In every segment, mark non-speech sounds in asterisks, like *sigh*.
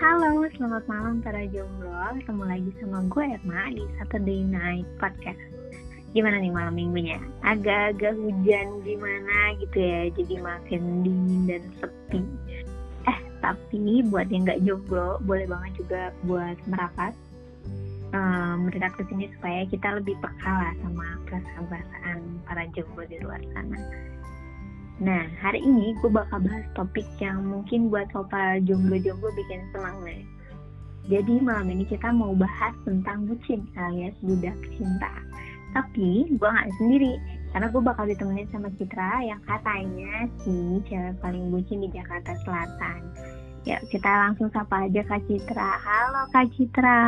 Halo, selamat malam para jomblo. Ketemu lagi sama gue Erma di Saturday Night Podcast. Gimana nih malam minggunya? Agak-agak hujan gimana gitu ya, jadi makin dingin dan sepi. Eh, tapi buat yang nggak jomblo, boleh banget juga buat merapat. Um, ke sini supaya kita lebih peka lah sama perasaan-perasaan para jomblo di luar sana. Nah, hari ini gue bakal bahas topik yang mungkin buat soal jomblo-jomblo bikin senang nih. Jadi malam ini kita mau bahas tentang bucin alias budak cinta. Tapi gue gak sendiri, karena gue bakal ditemenin sama Citra yang katanya si cewek paling bucin di Jakarta Selatan. Ya, kita langsung sapa aja Kak Citra. Halo Kak Citra.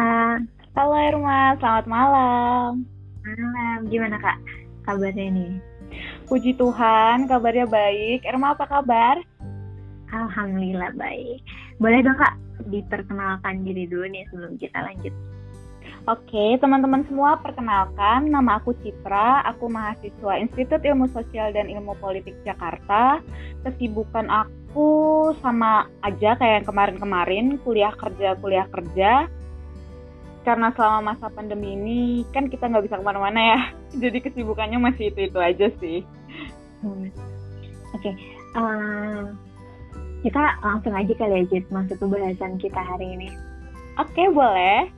Halo Irma, selamat malam. Malam, gimana Kak kabarnya nih? Puji Tuhan, kabarnya baik. Irma apa kabar? Alhamdulillah baik. Boleh dong kak diperkenalkan diri dulu nih sebelum kita lanjut. Oke, teman-teman semua perkenalkan, nama aku Citra, aku mahasiswa Institut Ilmu Sosial dan Ilmu Politik Jakarta. Kesibukan aku sama aja kayak yang kemarin-kemarin, kuliah kerja, kuliah kerja karena selama masa pandemi ini kan kita nggak bisa ke mana-mana ya *laughs* jadi kesibukannya masih itu itu aja sih hmm. oke okay. uh, eh, kita langsung aja kali ya Jit masuk ke bahasan kita hari ini oke okay, boleh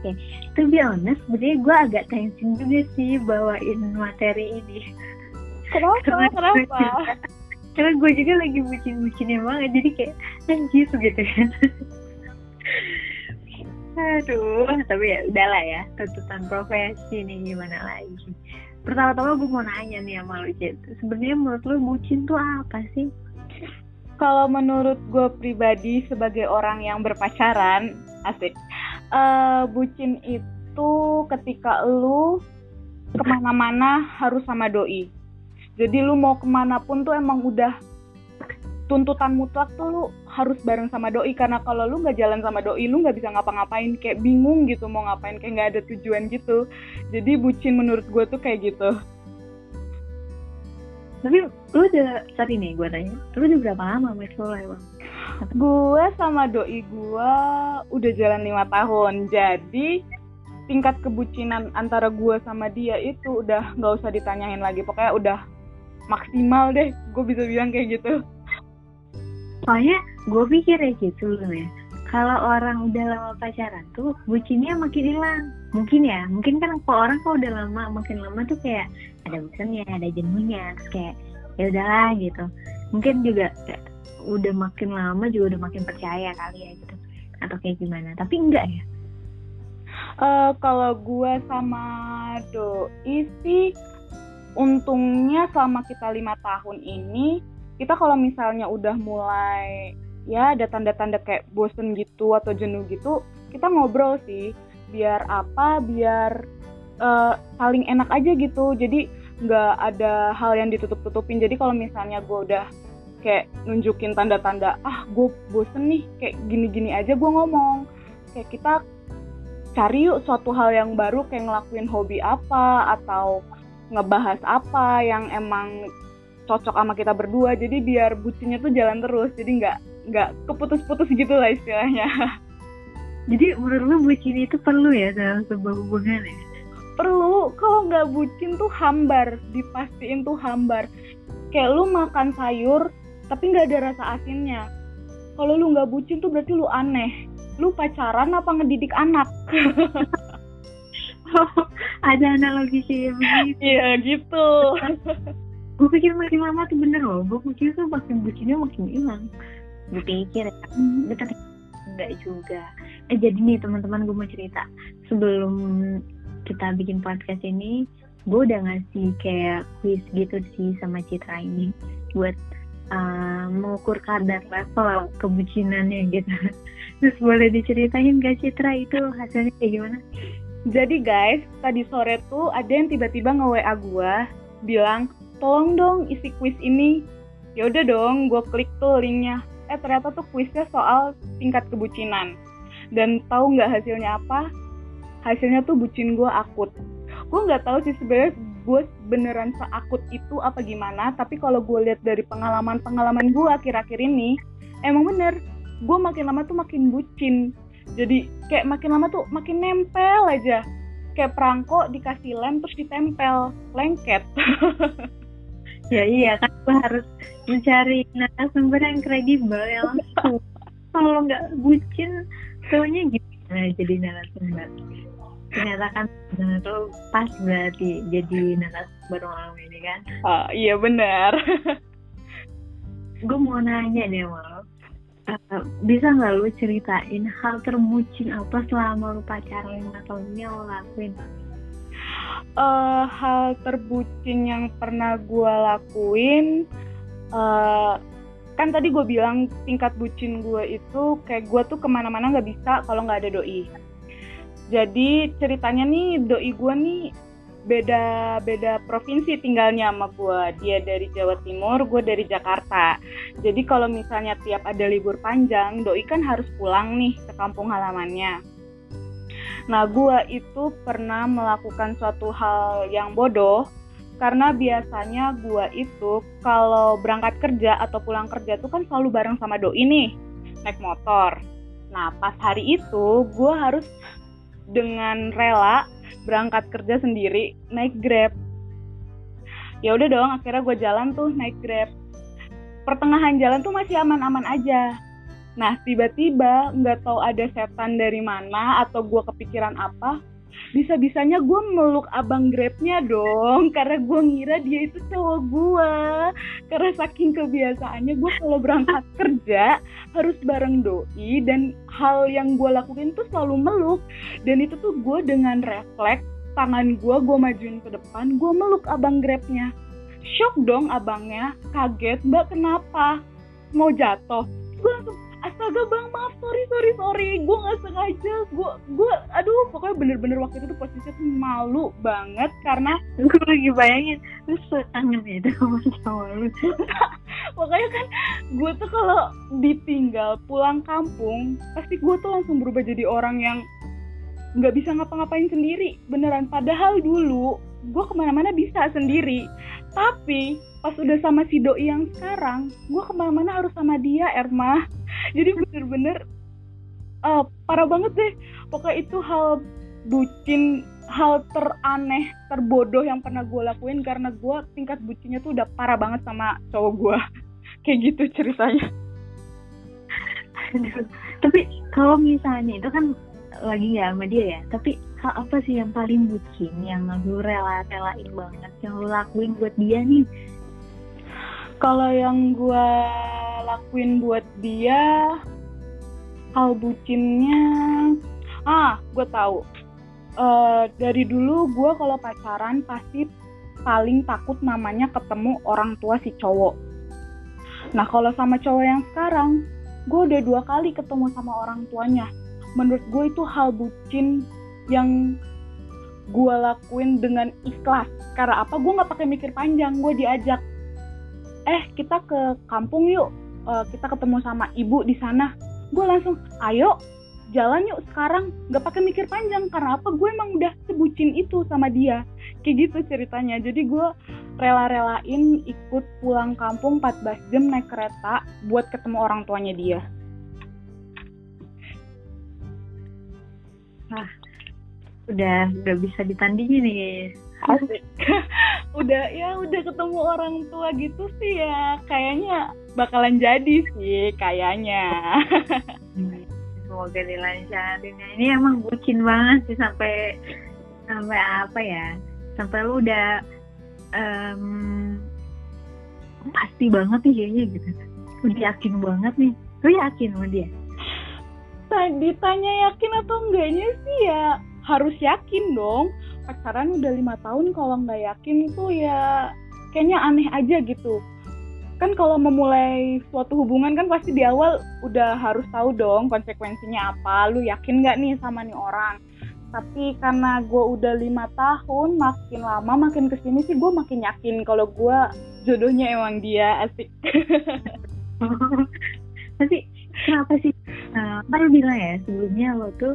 oke okay. to be honest sebenarnya gue agak tension juga sih bawain materi ini kenapa *laughs* kenapa karena gue juga lagi bucin-bucinnya banget jadi kayak anjir gitu kan *laughs* Aduh, tapi ya udahlah ya, tuntutan profesi nih gimana lagi. Pertama-tama gue mau nanya nih sama lu, Cid. Sebenarnya menurut lu bucin tuh apa sih? Kalau menurut gue pribadi sebagai orang yang berpacaran, asik. Uh, bucin itu ketika lu ke mana-mana harus sama doi. Jadi lu mau ke mana pun tuh emang udah tuntutan mutlak tuh lu harus bareng sama doi karena kalau lu nggak jalan sama doi lu nggak bisa ngapa-ngapain kayak bingung gitu mau ngapain kayak nggak ada tujuan gitu. Jadi bucin menurut gue tuh kayak gitu. Tapi lu udah saat ini gue tanya lu udah berapa lama sama lo emang? Gue sama doi gue udah jalan lima tahun. Jadi tingkat kebucinan antara gue sama dia itu udah nggak usah ditanyain lagi. Pokoknya udah maksimal deh gue bisa bilang kayak gitu soalnya gue pikir ya gitu loh ya. Kalau orang udah lama pacaran tuh bucinnya makin hilang. Mungkin ya mungkin kan kalau orang kalau udah lama makin lama tuh kayak ada bosannya ada jenuhnya kayak ya udahlah gitu. Mungkin juga udah makin lama juga udah makin percaya kali ya gitu. Atau kayak gimana. Tapi enggak ya? Uh, kalau gue sama doi sih untungnya selama kita lima tahun ini kita kalau misalnya udah mulai ya ada tanda-tanda kayak bosen gitu atau jenuh gitu kita ngobrol sih. Biar apa? Biar uh, saling enak aja gitu. Jadi nggak ada hal yang ditutup-tutupin. Jadi kalau misalnya gue udah kayak nunjukin tanda-tanda ah gue bosen nih kayak gini-gini aja gue ngomong. Kayak kita cari yuk suatu hal yang baru kayak ngelakuin hobi apa atau ngebahas apa yang emang cocok sama kita berdua. Jadi biar bucinnya tuh jalan terus. Jadi nggak nggak keputus-putus gitu lah istilahnya. *laughs* Jadi menurut lu bucin itu perlu ya dalam sebuah hubungan ya? Perlu. Kalau nggak bucin tuh hambar. Dipastiin tuh hambar. Kayak lu makan sayur tapi nggak ada rasa asinnya. Kalau lu nggak bucin tuh berarti lu aneh. Lu pacaran apa ngedidik anak? *laughs* Ada analogi begitu *laughs* iya gitu gue pikir makin lama tuh bener loh. Gue pikir tuh makin bucinnya makin hilang. Gue pikir ya hmm. tapi enggak juga. Eh jadi nih teman-teman gue mau cerita. Sebelum kita bikin podcast ini gue udah ngasih kayak quiz gitu sih sama Citra ini. Buat uh, mengukur kadar level kebucinannya gitu. *laughs* Terus boleh diceritain gak Citra itu hasilnya kayak gimana? Jadi guys tadi sore tuh ada yang tiba-tiba nge WA gue bilang tolong dong isi kuis ini. Ya udah dong gue klik tuh linknya. Eh ternyata tuh kuisnya soal tingkat kebucinan. Dan tahu nggak hasilnya apa? Hasilnya tuh bucin gue akut. Gue nggak tahu sih sebenarnya gue beneran seakut itu apa gimana tapi kalau gue lihat dari pengalaman pengalaman gue akhir-akhir ini emang bener. Gue makin lama tuh makin bucin. Jadi kayak makin lama tuh makin nempel aja. Kayak perangko dikasih lem terus ditempel. Lengket *laughs* ya iya kan gue harus mencari narasumber yang kredibel ya langsung. Kalau nggak bucin taunya gimana jadi narasumber? Ternyata kan tuh pas berarti jadi narasumber malam ini kan? Oh, iya benar. Gue mau nanya deh mal uh, bisa nggak lu ceritain hal terbucin apa selama lu pacaran lima tahun ini lo lakuin uh, hal terbucin yang pernah gue lakuin uh, kan tadi gue bilang tingkat bucin gue itu kayak gue tuh ke mana-mana nggak bisa kalau nggak ada doi. Jadi ceritanya nih doi gue nih beda beda provinsi tinggalnya sama gue dia dari Jawa Timur gue dari Jakarta. Jadi kalau misalnya tiap ada libur panjang doi kan harus pulang nih ke kampung halamannya nah gue itu pernah melakukan suatu hal yang bodoh karena biasanya gue itu kalau berangkat kerja atau pulang kerja tuh kan selalu bareng sama doi nih naik motor. Nah pas hari itu gue harus dengan rela berangkat kerja sendiri naik grab. Ya udah dong akhirnya gue jalan tuh naik grab. Pertengahan jalan tuh masih aman-aman aja nah tiba-tiba nggak tahu ada setan dari mana atau gue kepikiran apa bisa-bisanya gue meluk abang grabnya dong karena gue ngira dia itu cowok gue karena saking kebiasaannya gue kalau berangkat kerja harus bareng doi dan hal yang gue lakuin tuh selalu meluk. Dan itu tuh gue dengan refleks tangan gue gue majuin ke depan gue meluk abang grabnya. Shock dong abangnya kaget mbak kenapa? Mau jatuh? Gue langsung astaga bang maaf sorry sorry sorry. Gue nggak sengaja. Gue gue aduh pokoknya bener-bener waktu itu tuh posisinya tuh malu banget karena gue lagi bayangin lu ya sama *laughs* sama lu. Pokoknya kan gue tuh kalau ditinggal pulang kampung pasti gue tuh langsung berubah jadi orang yang nggak bisa ngapa-ngapain sendiri beneran. Padahal dulu gue ke mana-mana bisa sendiri tapi pas udah sama si doi yang sekarang gue ke mana-mana harus sama dia Erma. *laughs* Jadi bener-bener uh, parah banget deh. Pokoknya itu hal bucin hal teraneh terbodoh yang pernah gue lakuin karena gue tingkat bucinnya tuh udah parah banget sama cowok gue *laughs* kayak gitu ceritanya. Tapi kalau misalnya itu kan lagi nggak sama dia ya. Tapi hal apa sih yang paling bucin yang lu rela-relain banget yang lu lakuin buat dia nih? Kalau yang gue lakuin buat dia hal bucinnya ah gue tahu. Uh, dari dulu gue kalau pacaran pasti paling takut namanya ketemu orang tua si cowok. Nah kalau sama cowok yang sekarang gue udah dua kali ketemu sama orang tuanya menurut gue itu hal bucin yang gue lakuin dengan ikhlas. Karena apa? Gue nggak pakai mikir panjang gue diajak eh kita ke kampung yuk uh, kita ketemu sama ibu di sana. Gue langsung ayo jalan yuk sekarang. Nggak pakai mikir panjang karena apa? Gue emang udah sebucin itu sama dia. Kayak gitu ceritanya. Jadi gue rela-relain ikut pulang kampung 14 jam naik kereta buat ketemu orang tuanya dia Nah, udah udah bisa ditandingi nih. *laughs* Udah ya udah ketemu orang tua gitu sih ya kayaknya bakalan jadi sih kayaknya. *laughs* Semoga dilancarin ya. ini emang bucin banget sih sampai sampai apa ya sampai lu udah um, pasti banget nih kayaknya gitu. Udah yakin banget nih. Lu yakin sama dia ditanya yakin atau enggaknya sih ya? Harus yakin dong. Pacaran udah lima tahun kalau nggak yakin itu ya kayaknya aneh aja gitu. Kan kalau memulai suatu hubungan kan pasti di awal udah harus tahu dong konsekuensinya apa. Lu yakin nggak nih sama nih orang? Tapi karena gue udah lima tahun makin lama makin ke sini sih gue makin yakin kalau gue jodohnya emang dia asik. *laughs* Tapi kenapa sih uh, bilang ya sebelumnya lo tuh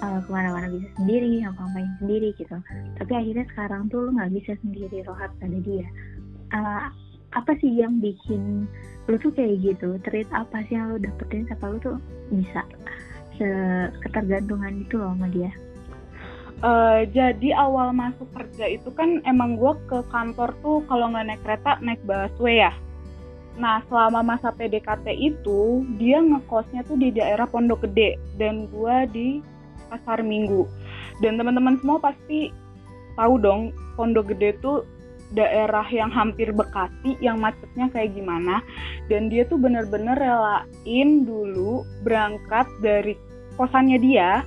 uh, ke mana-mana bisa sendiri ngapa-ngapain sendiri gitu. Tapi akhirnya sekarang tuh lo nggak bisa sendiri rohat pada dia. Uh, apa sih yang bikin lu tuh kayak gitu? Treat apa sih yang lu dapetin? Sampai lu tuh bisa ketergantungan itu loh sama dia? Uh, jadi awal masuk kerja itu kan emang gue ke kantor tuh kalau nggak naik kereta naik busway ya. Nah selama masa PDKT itu dia ngekosnya tuh di daerah Pondok Gede dan gue di Pasar Minggu. Dan teman-teman semua pasti tahu dong Pondok Gede tuh daerah yang hampir Bekasi yang macetnya kayak gimana. Dan dia tuh bener-bener relain dulu berangkat dari kosannya dia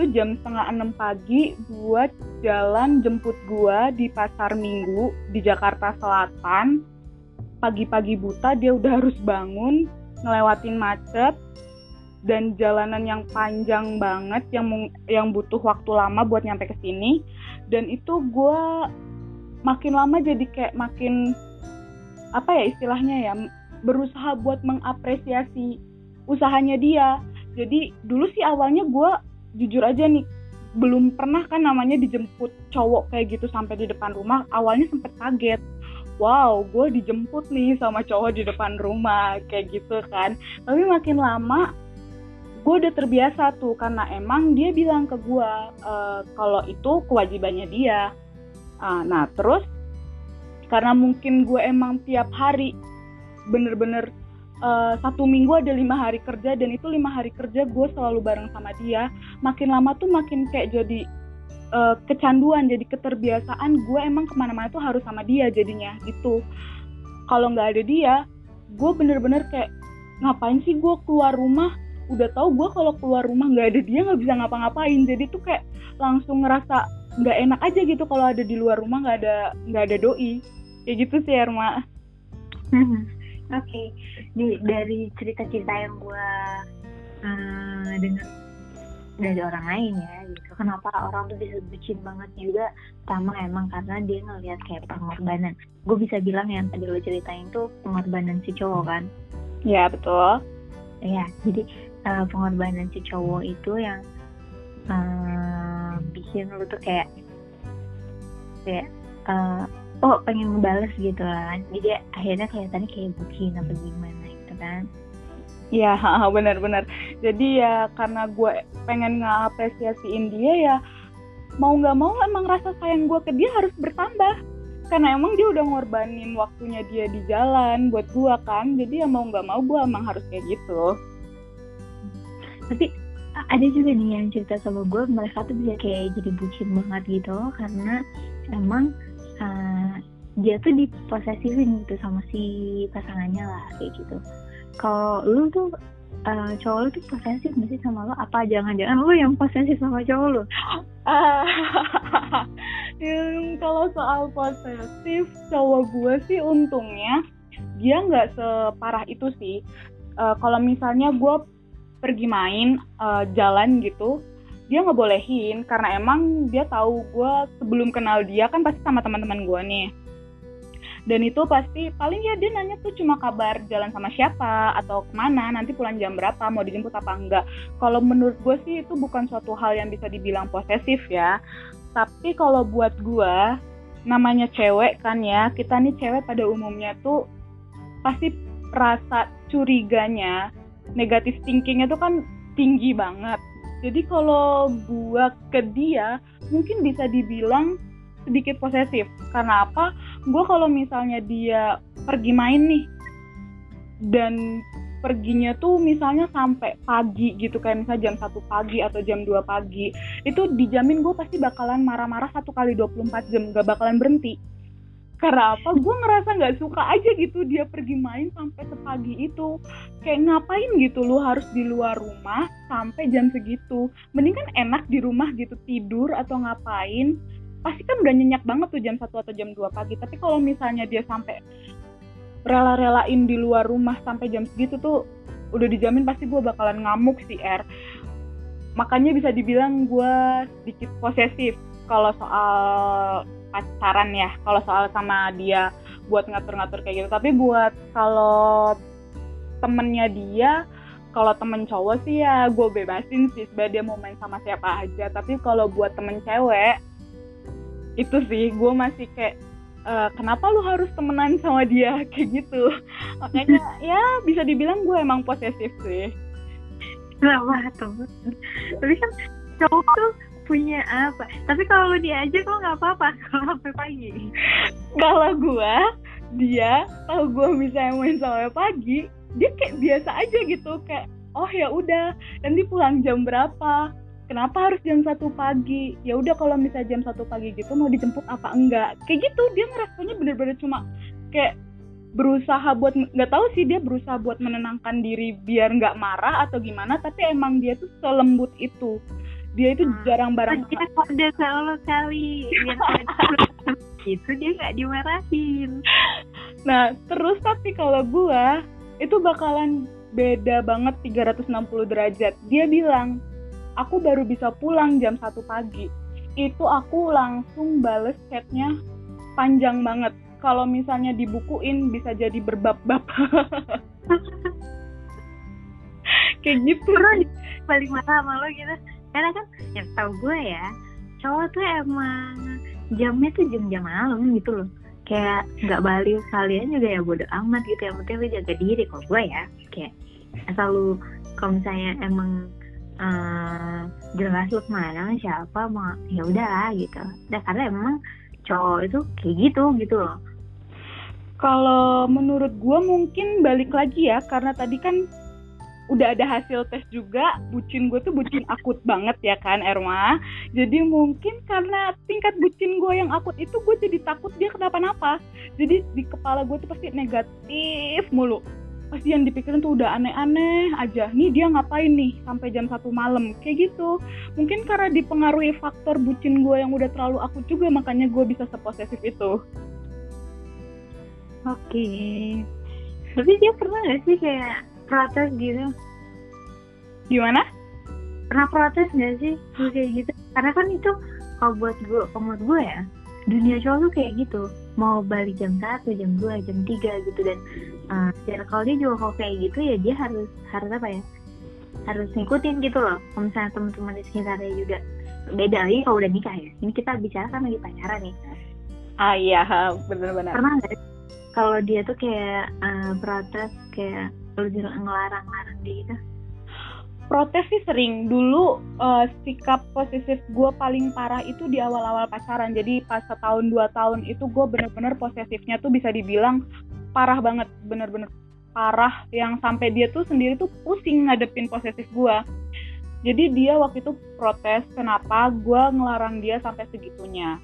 itu jam setengah enam pagi buat jalan jemput gua di pasar minggu di Jakarta Selatan pagi-pagi buta dia udah harus bangun ngelewatin macet dan jalanan yang panjang banget yang yang butuh waktu lama buat nyampe ke sini. Dan itu gue makin lama jadi kayak makin apa ya istilahnya ya berusaha buat mengapresiasi usahanya dia. Jadi dulu sih awalnya gue jujur aja nih belum pernah kan namanya dijemput cowok kayak gitu sampai di depan rumah awalnya sempet kaget wow gue dijemput nih sama cowok di depan rumah kayak gitu kan. Tapi makin lama gue udah terbiasa tuh karena emang dia bilang ke gue uh, kalau itu kewajibannya dia. Uh, nah terus karena mungkin gue emang tiap hari bener-bener uh, satu minggu ada lima hari kerja dan itu lima hari kerja gue selalu bareng sama dia makin lama tuh makin kayak jadi uh, kecanduan jadi keterbiasaan gue emang ke mana-mana tuh harus sama dia jadinya gitu. Kalau nggak ada dia gue bener-bener kayak ngapain sih gue keluar rumah? Udah tahu gue kalau keluar rumah nggak ada dia nggak bisa ngapa-ngapain. Jadi tuh kayak langsung ngerasa nggak enak aja gitu kalau ada di luar rumah nggak ada nggak ada doi. Kayak gitu sih Erma. Oke, okay. dari cerita-cerita yang gue uh, dengar dari orang lain ya, gitu. Kenapa orang tuh bisa bucin banget juga? Pertama emang karena dia ngelihat kayak pengorbanan. Gue bisa bilang yang tadi lo ceritain tuh pengorbanan si cowok kan? Ya betul. Iya, jadi uh, pengorbanan si cowok itu yang uh, bikin lo tuh kayak kayak uh, oh pengen ngebales gitu kan jadi akhirnya kelihatannya kayak bucin apa gimana gitu kan *laughs* Ya benar-benar. Jadi ya karena gue pengen ngapresiasiin dia ya mau nggak mau emang rasa sayang gue ke dia harus bertambah. Karena emang dia udah ngorbanin waktunya dia di jalan buat gue kan jadi ya mau nggak mau gue emang harus kayak gitu. Tapi ada juga nih yang cerita sama gue mereka tuh bisa kayak jadi bucin banget gitu karena emang uh, dia tuh diposesifin gitu sama si pasangannya lah kayak gitu kalau lu tuh uh, cowok lu tuh posesif gak sih sama lo apa jangan-jangan lu yang posesif sama cowok lu? *laughs* Yang kalau soal posesif cowok gue sih untungnya dia nggak separah itu sih. Uh, kalau misalnya gue pergi main uh, jalan gitu dia ngebolehin karena emang dia tahu gue sebelum kenal dia kan pasti sama teman-teman gue nih dan itu pasti paling ya dia nanya tuh cuma kabar jalan sama siapa atau ke mana nanti pulang jam berapa mau dijemput apa enggak kalau menurut gue sih itu bukan suatu hal yang bisa dibilang posesif ya tapi kalau buat gue namanya cewek kan ya kita nih cewek pada umumnya tuh pasti rasa curiganya negatif thinkingnya tuh kan tinggi banget jadi kalau gua ke dia mungkin bisa dibilang sedikit posesif. Karena apa? Gua kalau misalnya dia pergi main nih dan perginya tuh misalnya sampai pagi gitu kayak misalnya jam satu pagi atau jam 2 pagi itu dijamin gue pasti bakalan marah-marah satu kali 24 jam gak bakalan berhenti. Karena apa? Gue ngerasa nggak suka aja gitu dia pergi main sampai sepagi itu. Kayak ngapain gitu lu harus di luar rumah sampai jam segitu? Mending kan enak di rumah gitu tidur atau ngapain pasti kan udah nyenyak banget tuh jam satu atau jam 2 pagi. Tapi kalau misalnya dia sampai rela-relain di luar rumah sampai jam segitu tuh udah dijamin pasti gue bakalan ngamuk sih R makanya bisa dibilang gue sedikit posesif kalau soal pacaran ya kalau soal sama dia buat ngatur-ngatur kayak gitu. Tapi buat kalau temennya dia kalau temen cowok sih ya gue bebasin sih supaya dia mau main sama siapa aja. Tapi kalau buat temen cewek itu sih gue masih kayak uh, kenapa lu harus temenan sama dia? *laughs* Kayak gitu. Makanya *laughs* ya bisa dibilang gue emang posesif sih. Kenapa tuh. Tapi kan cowok tuh punya apa? Tapi kalau dia aja kok nggak apa-apa? *laughs* Kalau sampai pagi. Kalau gue dia tahu gue misalnya main sampai pagi dia kayak biasa aja gitu. Kayak oh ya udah. Nanti pulang jam berapa kenapa harus jam satu pagi? Ya udah kalau misalnya jam satu pagi gitu mau dijemput apa enggak? Kayak gitu dia ngerasanya bener-bener cuma kayak berusaha buat nggak tahu sih dia berusaha buat menenangkan diri biar nggak marah atau gimana tapi emang dia tuh selembut itu. Dia itu hmm. jarang barang dia kode kalau kali. *laughs* Itu dia nggak dimarahin. Nah terus tapi kalau gua itu bakalan beda banget 360 derajat. Dia bilang, aku baru bisa pulang jam 1 pagi. Itu aku langsung bales chatnya panjang banget. Kalau misalnya dibukuin bisa jadi berbab-bab. *laughs* Kayak gitu. Paling marah sama lo gitu. Karena kan yang tau gue ya, cowok tuh emang jamnya tuh jam-jam malam gitu loh kayak nggak balik kalian juga ya bodo amat gitu yang penting lu jaga diri kok gue ya kayak asal lu kalau misalnya emang uh, jelas lu ke mana siapa mau ya udah gitu. Udah karena emang cowok itu kayak gitu gitu loh. Kalau menurut gue mungkin balik lagi ya karena tadi kan udah ada hasil tes juga bucin gue tuh bucin akut banget ya kan Erma? Jadi mungkin karena tingkat bucin gue yang akut itu gue jadi takut dia kenapa-napa. Jadi di kepala gue tuh pasti negatif mulu pasti yang dipikirin tuh udah aneh-aneh aja. Nih dia ngapain nih sampai jam satu malam? Kayak gitu. Mungkin karena dipengaruhi faktor bucin gue yang udah terlalu akut juga makanya gue bisa seposesif itu. Oke. Okay. tapi dia pernah gak sih kayak protes gitu? Gimana? Pernah protes gak sih? Kayak gitu? Karena kan itu kalau buat gue kalau gue ya dunia cowok tuh kayak gitu mau balik jam satu jam dua jam tiga gitu. Dan uh, kalau dia juga kalau kayak gitu ya dia harus harus apa ya harus ngikutin gitu loh. Kalau misalnya teman-teman di sekitarnya juga beda lagi kalau udah nikah ya. Ini kita bicara kan lagi pacaran nih. Ah iya benar-benar pernah nggak kalau dia tuh kayak uh, protes kayak lu ngelarang-larang dia gitu protes sih sering. Dulu uh, sikap posesif gue paling parah itu di awal-awal pacaran. Jadi pas setahun dua tahun itu gue bener-bener posesifnya tuh bisa dibilang parah banget. Bener-bener parah. Yang sampai dia tuh sendiri tuh pusing ngadepin posesif gue jadi dia waktu itu protes kenapa gue ngelarang dia sampai segitunya?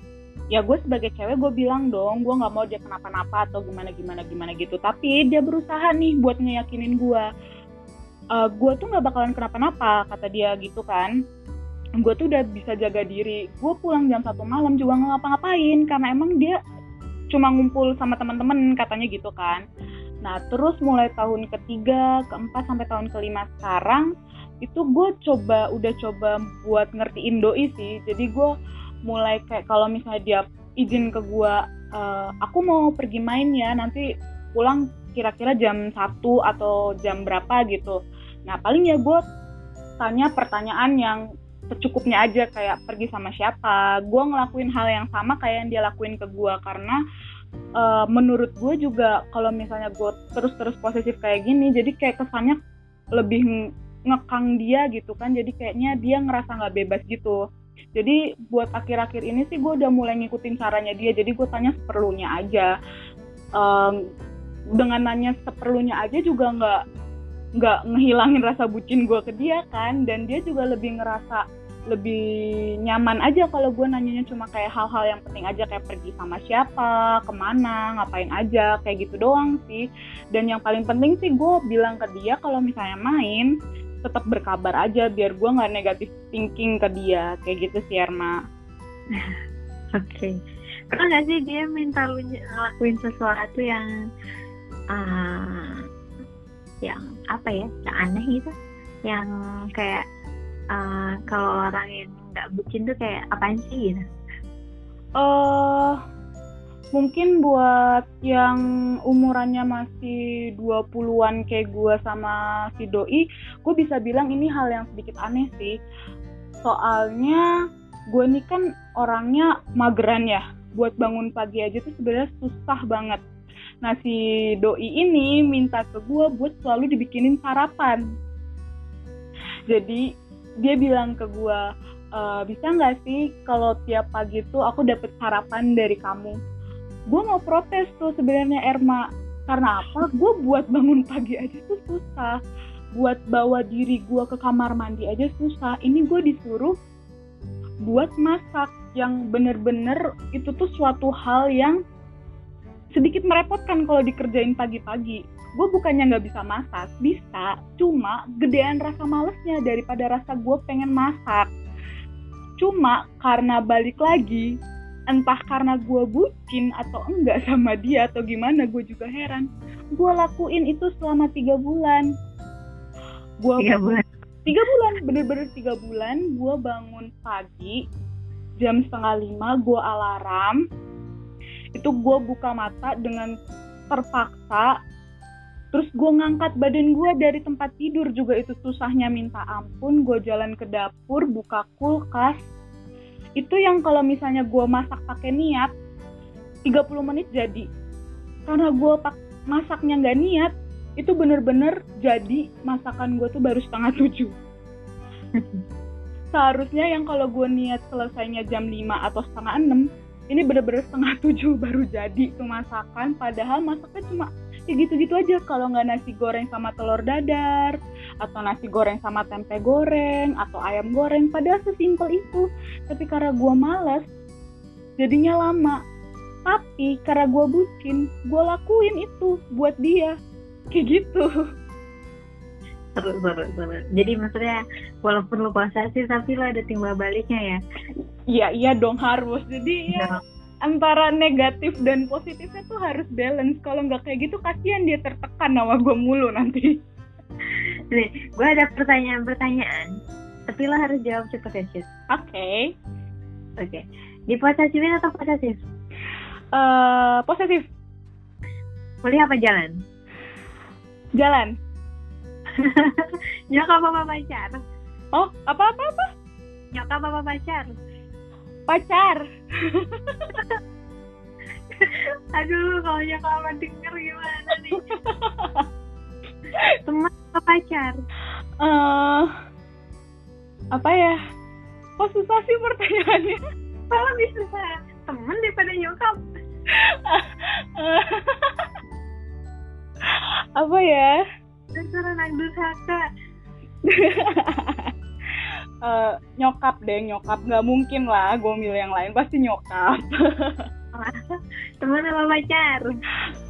Ya gue sebagai cewek gue bilang dong gue nggak mau dia kenapa-napa atau gimana gimana gimana gitu. Tapi dia berusaha nih buat ngeyakinin gue uh, gue tuh nggak bakalan kenapa-napa kata dia gitu kan. Gue tuh udah bisa jaga diri. Gue pulang jam satu malam juga nggak ngapa-ngapain karena emang dia cuma ngumpul sama teman-teman katanya gitu kan. Nah terus mulai tahun ketiga keempat sampai tahun kelima sekarang itu gue coba udah coba buat ngertiin doi sih. Jadi gue mulai kayak kalau misalnya dia izin ke gue uh, aku mau pergi main ya nanti pulang kira-kira jam satu atau jam berapa gitu nah paling ya gue tanya pertanyaan yang secukupnya aja kayak pergi sama siapa. Gue ngelakuin hal yang sama kayak yang dia lakuin ke gue karena uh, menurut gue juga kalau misalnya gue terus-terus posesif kayak gini jadi kayak kesannya lebih ngekang dia gitu kan. Jadi kayaknya dia ngerasa nggak bebas gitu. Jadi buat akhir-akhir ini sih gue udah mulai ngikutin caranya dia jadi gue tanya seperlunya aja. Um, dengan nanya seperlunya aja juga nggak nggak ngehilangin rasa bucin gue ke dia kan dan dia juga lebih ngerasa lebih nyaman aja kalau gue nanyanya cuma kayak hal-hal yang penting aja kayak pergi sama siapa, ke mana, ngapain aja, kayak gitu doang sih. Dan yang paling penting sih gue bilang ke dia kalau misalnya main, tetap berkabar aja biar gue nggak negatif thinking ke dia kayak gitu sih Erma *laughs* oke okay. pernah nggak sih dia minta lu ngelakuin sesuatu yang uh, yang apa ya yang aneh gitu. Yang kayak uh, kalau orang yang nggak bucin tuh kayak apaan sih gitu? Uh, mungkin buat yang umurannya masih 20-an kayak gue sama si doi gue bisa bilang ini hal yang sedikit aneh sih. Soalnya gue ini kan orangnya mageran ya. Buat bangun pagi aja tuh sebenarnya susah banget nah si doi ini minta ke gue buat selalu dibikinin sarapan. Jadi dia bilang ke gue e, bisa nggak sih kalau tiap pagi tuh aku dapet sarapan dari kamu? Gue mau protes tuh sebenarnya Erma. Karena apa? Gue buat bangun pagi aja tuh susah. Buat bawa diri gue ke kamar mandi aja susah. Ini gue disuruh buat masak yang bener-bener itu tuh suatu hal yang sedikit merepotkan kalau dikerjain pagi-pagi. Gue bukannya nggak bisa masak bisa. Cuma gedean rasa malesnya daripada rasa gue pengen masak. Cuma karena balik lagi entah karena gue bucin atau enggak sama dia atau gimana gue juga heran. Gue lakuin itu selama tiga bulan. Gue tiga bulan. Tiga bulan bener-bener tiga bulan gue bangun pagi jam setengah lima gue alarm itu gue buka mata dengan terpaksa. Terus gue ngangkat badan gue dari tempat tidur juga itu susahnya minta ampun. Gue jalan ke dapur buka kulkas. Itu yang kalau misalnya gue masak pakai niat 30 menit jadi. Karena gue masaknya nggak niat itu bener-bener jadi masakan gue tuh baru setengah tujuh. *laughs* Seharusnya yang kalau gue niat selesainya jam 5 atau setengah enam ini bener-bener setengah tujuh baru jadi tuh masakan padahal masaknya cuma ya gitu-gitu aja. Kalau nggak nasi goreng sama telur dadar atau nasi goreng sama tempe goreng atau ayam goreng padahal sesimpel itu. Tapi karena gue males jadinya lama. Tapi karena gue bucin gue lakuin itu buat dia. Kayak gitu. Seru seru seru. Jadi maksudnya walaupun lo posesif tapi lo ada timbal baliknya ya. Iya iya dong harus. Jadi ya, ya antara negatif dan positifnya tuh harus balance. Kalau nggak kayak gitu kasihan dia tertekan sama gue mulu nanti. *laughs* Nih gue ada pertanyaan-pertanyaan. Tapi lo harus jawab cepat ya oke. Okay. oke. Okay. di posesifin atau posesif uh, posesif kuliah apa jalan? Jalan. *laughs* Nyokap apa pacar oh apa apa apa? Nyokap apa pacar? Pacar. *laughs* Aduh kalau nyokap denger gimana nih? *laughs* Teman apa pacar? Uh, apa ya? Kok susah sih pertanyaannya? Kalau bisa temen daripada nyokap. *laughs* Apa ya? Dasar anak durhaka uh, nyokap deh nyokap. Nggak mungkin lah gue milih yang lain. Pasti nyokap. *laughs* Teman apa pacar?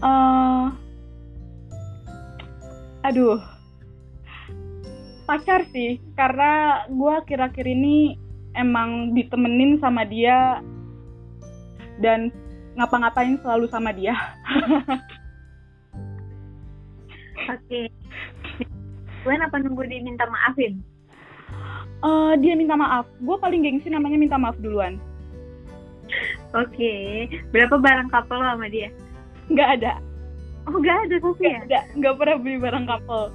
Uh, aduh. Pacar sih karena gue akhir-akhir ini emang ditemenin sama dia dan ngapa-ngapain selalu sama dia. Oke. Gue apa nunggu diminta maafin uh, dia minta maaf. Gue paling gengsi namanya minta maaf duluan. Oke. Okay. berapa barang couple lo sama dia? Nggak ada. Oh nggak ada sih ya nggak nggak pernah beli barang couple.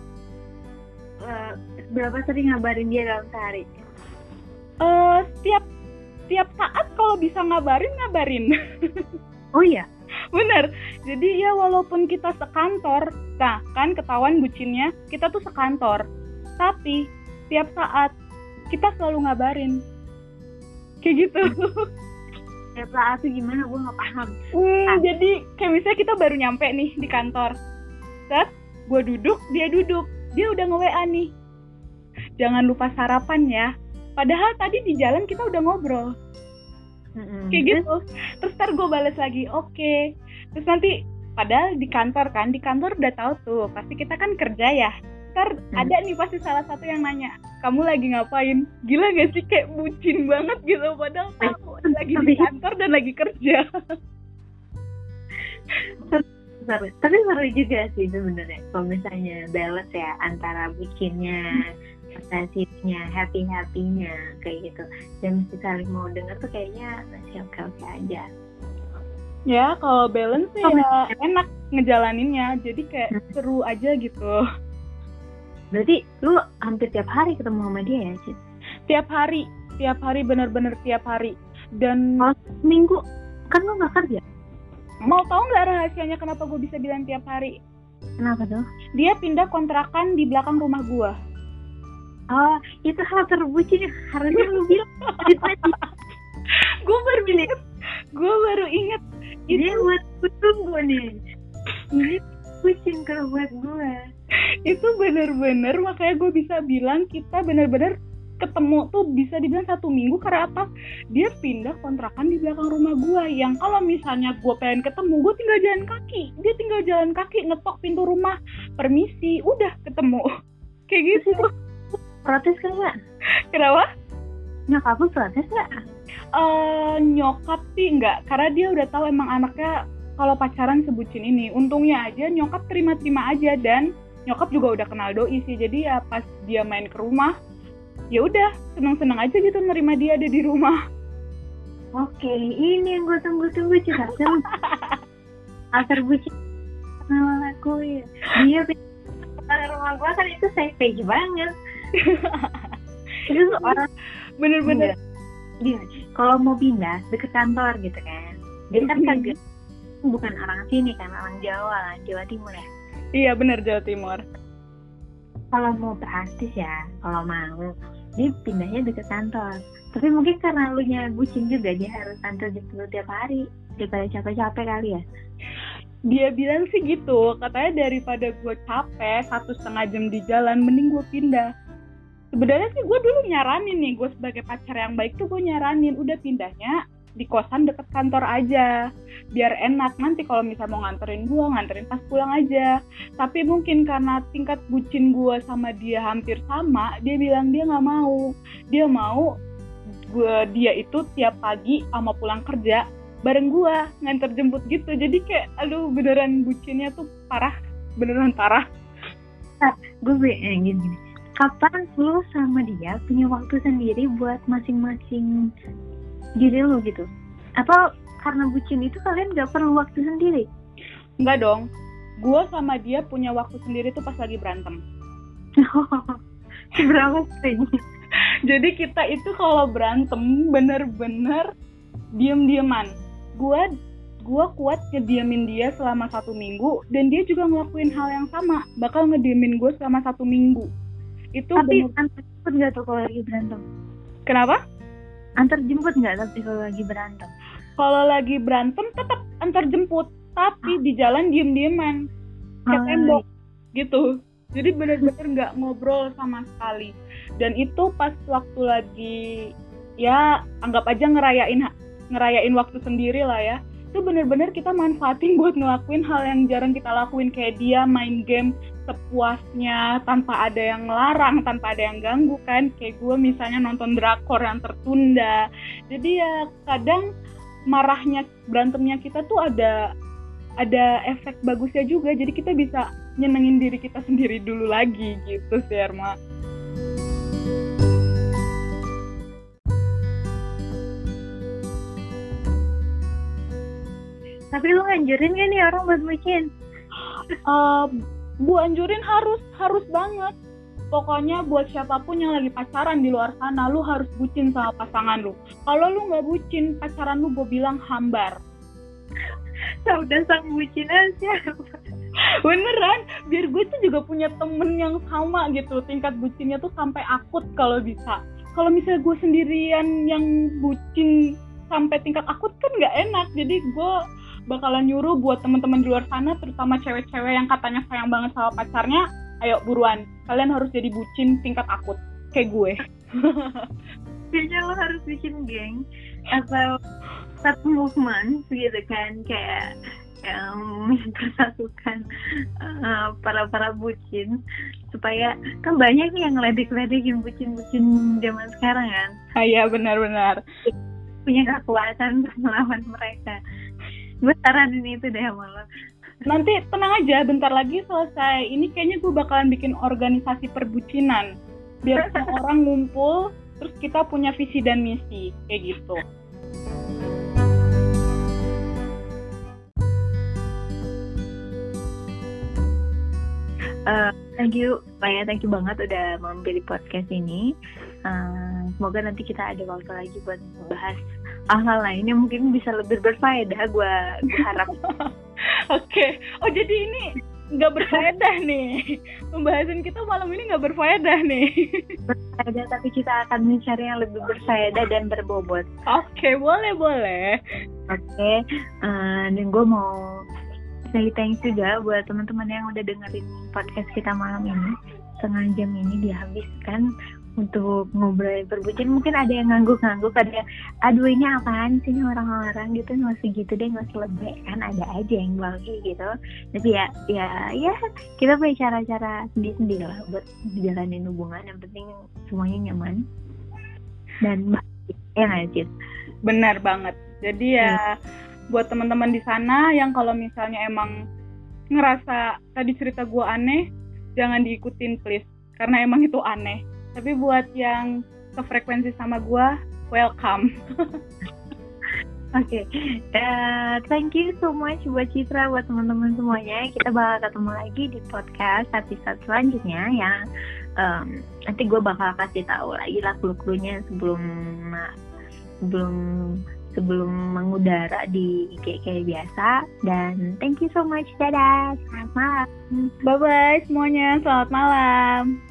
Uh, berapa sering ngabarin dia dalam sehari? Uh, setiap setiap saat kalau bisa ngabarin ngabarin. *laughs* Oh iya? Bener. Jadi ya walaupun kita sekantor nah kan ketahuan bucinnya kita tuh sekantor. Tapi setiap saat kita selalu ngabarin. Kayak gitu. Ya saat tuh gimana? Gue nggak paham. Hmm, ah. jadi kayak misalnya kita baru nyampe nih di kantor. Set gue duduk dia duduk. Dia udah nge WA nih. Jangan lupa sarapan ya. Padahal tadi di jalan kita udah ngobrol. Mm-hmm. kayak gitu. Terus ntar gue balas lagi oke. Okay. terus nanti padahal di kantor kan di kantor udah tahu tuh pasti kita kan kerja ya ntar hmm. ada nih pasti salah satu yang nanya kamu lagi ngapain? Gila gak sih? Kayak bucin banget gitu padahal tahu lagi di kantor dan lagi kerja. Seru tapi seru juga sih sebenarnya kalau misalnya balance ya antara bucinnya posesifnya happy happynya kayak gitu. Dan mesti saling mau denger tuh kayaknya masih oke oke aja. Ya kalau balance sih oh, ya enak ngejalaninnya jadi kayak hmm. seru aja gitu Berarti lu hampir tiap hari ketemu sama dia ya, Cid? Tiap hari, tiap hari bener-bener tiap hari. Dan oh, minggu kan lo nggak kerja? Mau tahu nggak rahasianya kenapa gue bisa bilang tiap hari? Kenapa tuh? Dia pindah kontrakan di belakang rumah gue oh itu hal terbucin harusnya lu bilang. Gue baru inget. Gue baru inget. Ini buat gue nih. Ini bucin kalau buat gue itu bener-bener makanya gue bisa bilang kita bener-bener ketemu tuh bisa dibilang satu minggu karena apa? Dia pindah kontrakan di belakang rumah gue yang kalau misalnya gue pengen ketemu gue tinggal jalan kaki. Dia tinggal jalan kaki ngetok pintu rumah. Permisi udah ketemu. *laughs* Kayak gitu. Protes kan nggak kenapa? Nyokap lu protes nggak? Uh, nyokap sih nggak karena dia udah tahu emang anaknya kalau pacaran sebutin ini untungnya aja nyokap terima-terima aja dan nyokap juga udah kenal doi sih. Jadi ya pas dia main ke rumah ya udah seneng-seneng aja gitu nerima dia ada di rumah. Oke ini yang gue tunggu-tunggu juga *laughs* asal bucin kenal aku ya. Dia rumah gue kan itu savage banget. *laughs* Itu orang bener-bener. Dia kalau mau pindah deket kantor gitu kan. Dia kan kagak *laughs* bukan orang sini kan orang Jawa lah Jawa Timur ya. Iya bener Jawa Timur. Kalau mau praktis ya kalau mau dia pindahnya deket kantor. Tapi mungkin karena lu nya bucin juga dia harus kantor jemput tiap hari daripada capek-capek kali ya. Dia bilang sih gitu katanya daripada gue capek satu setengah jam di jalan mending gue pindah. Sebenarnya sih gue dulu nyaranin nih gue sebagai pacar yang baik tuh gue nyaranin. Udah pindahnya di kosan deket kantor aja. Biar enak. Nanti kalau misalnya mau nganterin gue nganterin pas pulang aja. Tapi mungkin karena tingkat bucin gue sama dia hampir sama dia bilang dia nggak mau. Dia mau gue dia itu tiap pagi sama pulang kerja bareng gue nganter jemput gitu. Jadi kayak aduh beneran bucinnya tuh parah. Beneran parah. Nah, gue eh, gini, gini. Kapan lu sama dia punya waktu sendiri buat masing-masing diri lu gitu. Atau karena bucin itu kalian gak perlu waktu sendiri? Enggak dong. Gue sama dia punya waktu sendiri tuh pas lagi berantem. *laughs* Berapa sering? Jadi kita itu kalau berantem bener-bener diem-dieman. Gue gue kuat ngediemin dia selama satu minggu dan dia juga ngelakuin hal yang sama. Bakal ngediemin gue selama satu minggu. Itu tapi bener... antar jemput nggak tuh kalau lagi berantem? Kenapa antar jemput nggak tapi kalau lagi berantem? Kalau lagi berantem tetap antar jemput. Tapi di jalan diem dieman kayak oh, tembok gitu. Jadi bener-bener nggak ngobrol sama sekali. Dan itu pas waktu lagi ya anggap aja ngerayain ngerayain waktu sendiri lah ya itu bener-bener kita manfaatin buat ngelakuin hal yang jarang kita lakuin kayak dia main game sepuasnya tanpa ada yang larang tanpa ada yang ganggu kan. Kayak gue misalnya nonton drakor yang tertunda. Jadi ya kadang marahnya berantemnya kita tuh ada ada efek bagusnya juga. Jadi kita bisa nyenengin diri kita sendiri dulu lagi gitu sih Erma. Tapi lu nganjurin gak nih orang buat bucin? Uh, bu anjurin harus harus banget. Pokoknya buat siapa pun yang lagi pacaran di luar sana, lu harus bucin sama pasangan lu. Kalau lu nggak bucin, pacaran lu gue bilang hambar. Udah sang bucin aja. Beneran, biar gue tuh juga punya temen yang sama gitu. Tingkat bucinnya tuh sampai akut kalau bisa. Kalau misalnya gue sendirian yang bucin sampai tingkat akut kan nggak enak. Jadi gue bakalan nyuruh buat teman-teman di luar sana terutama cewek-cewek yang katanya sayang banget sama pacarnya ayo buruan kalian harus jadi bucin tingkat akut kayak gue *laughs* kayaknya lo harus bikin geng atau satu movement gitu kan kayak yang mempersatukan uh, para para bucin supaya kan banyak nih yang ngeledek-ledekin bucin-bucin zaman sekarang kan. Ah, iya benar-benar. Punya kekuatan melawan mereka gue saranin itu deh sama lo nanti tenang aja bentar lagi selesai. Ini kayaknya gue bakalan bikin organisasi perbucinan. Biar *laughs* semua orang ngumpul terus kita punya visi dan misi. Kayak gitu. Uh, thank you, Pak thank you banget udah di podcast ini. Uh, semoga nanti kita ada waktu lagi buat bahas hal-hal lain yang mungkin bisa lebih berfaedah gue harap. *laughs* Oke. Okay. oh jadi ini nggak berfaedah nih. Pembahasan kita malam ini nggak berfaedah nih. *laughs* Berfaedah tapi kita akan mencari yang lebih berfaedah dan berbobot. Oke okay, boleh boleh. Oke okay. uh, eh, dan gue mau say thanks juga buat teman-teman yang udah dengerin podcast kita malam ini. Setengah jam ini dihabiskan untuk ngobrol berbucin mungkin ada yang ngangguk-ngangguk ada yang aduh ini apaan sih orang-orang? gitu nggak segitu deh nggak selebih kan ada aja yang bagi gitu. Tapi ya ya ya kita punya cara-cara sendiri-sendiri lah buat jalanin hubungan yang penting semuanya nyaman dan baik ya nggak benar banget. Jadi ya hmm. buat teman-teman di sana yang kalau misalnya emang ngerasa tadi cerita gue aneh jangan diikutin please. Karena emang itu aneh tapi buat yang sefrekuensi sama gue welcome *laughs* Oke, okay. uh, eh, thank you so much buat Citra, buat teman-teman semuanya. Kita bakal ketemu lagi di podcast episode selanjutnya yang um, nanti gue bakal kasih tahu lagi lah clue-cluenya sebelum sebelum sebelum mengudara di IG kayak biasa. Dan thank you so much, dadah, selamat malam. Bye bye semuanya, selamat malam.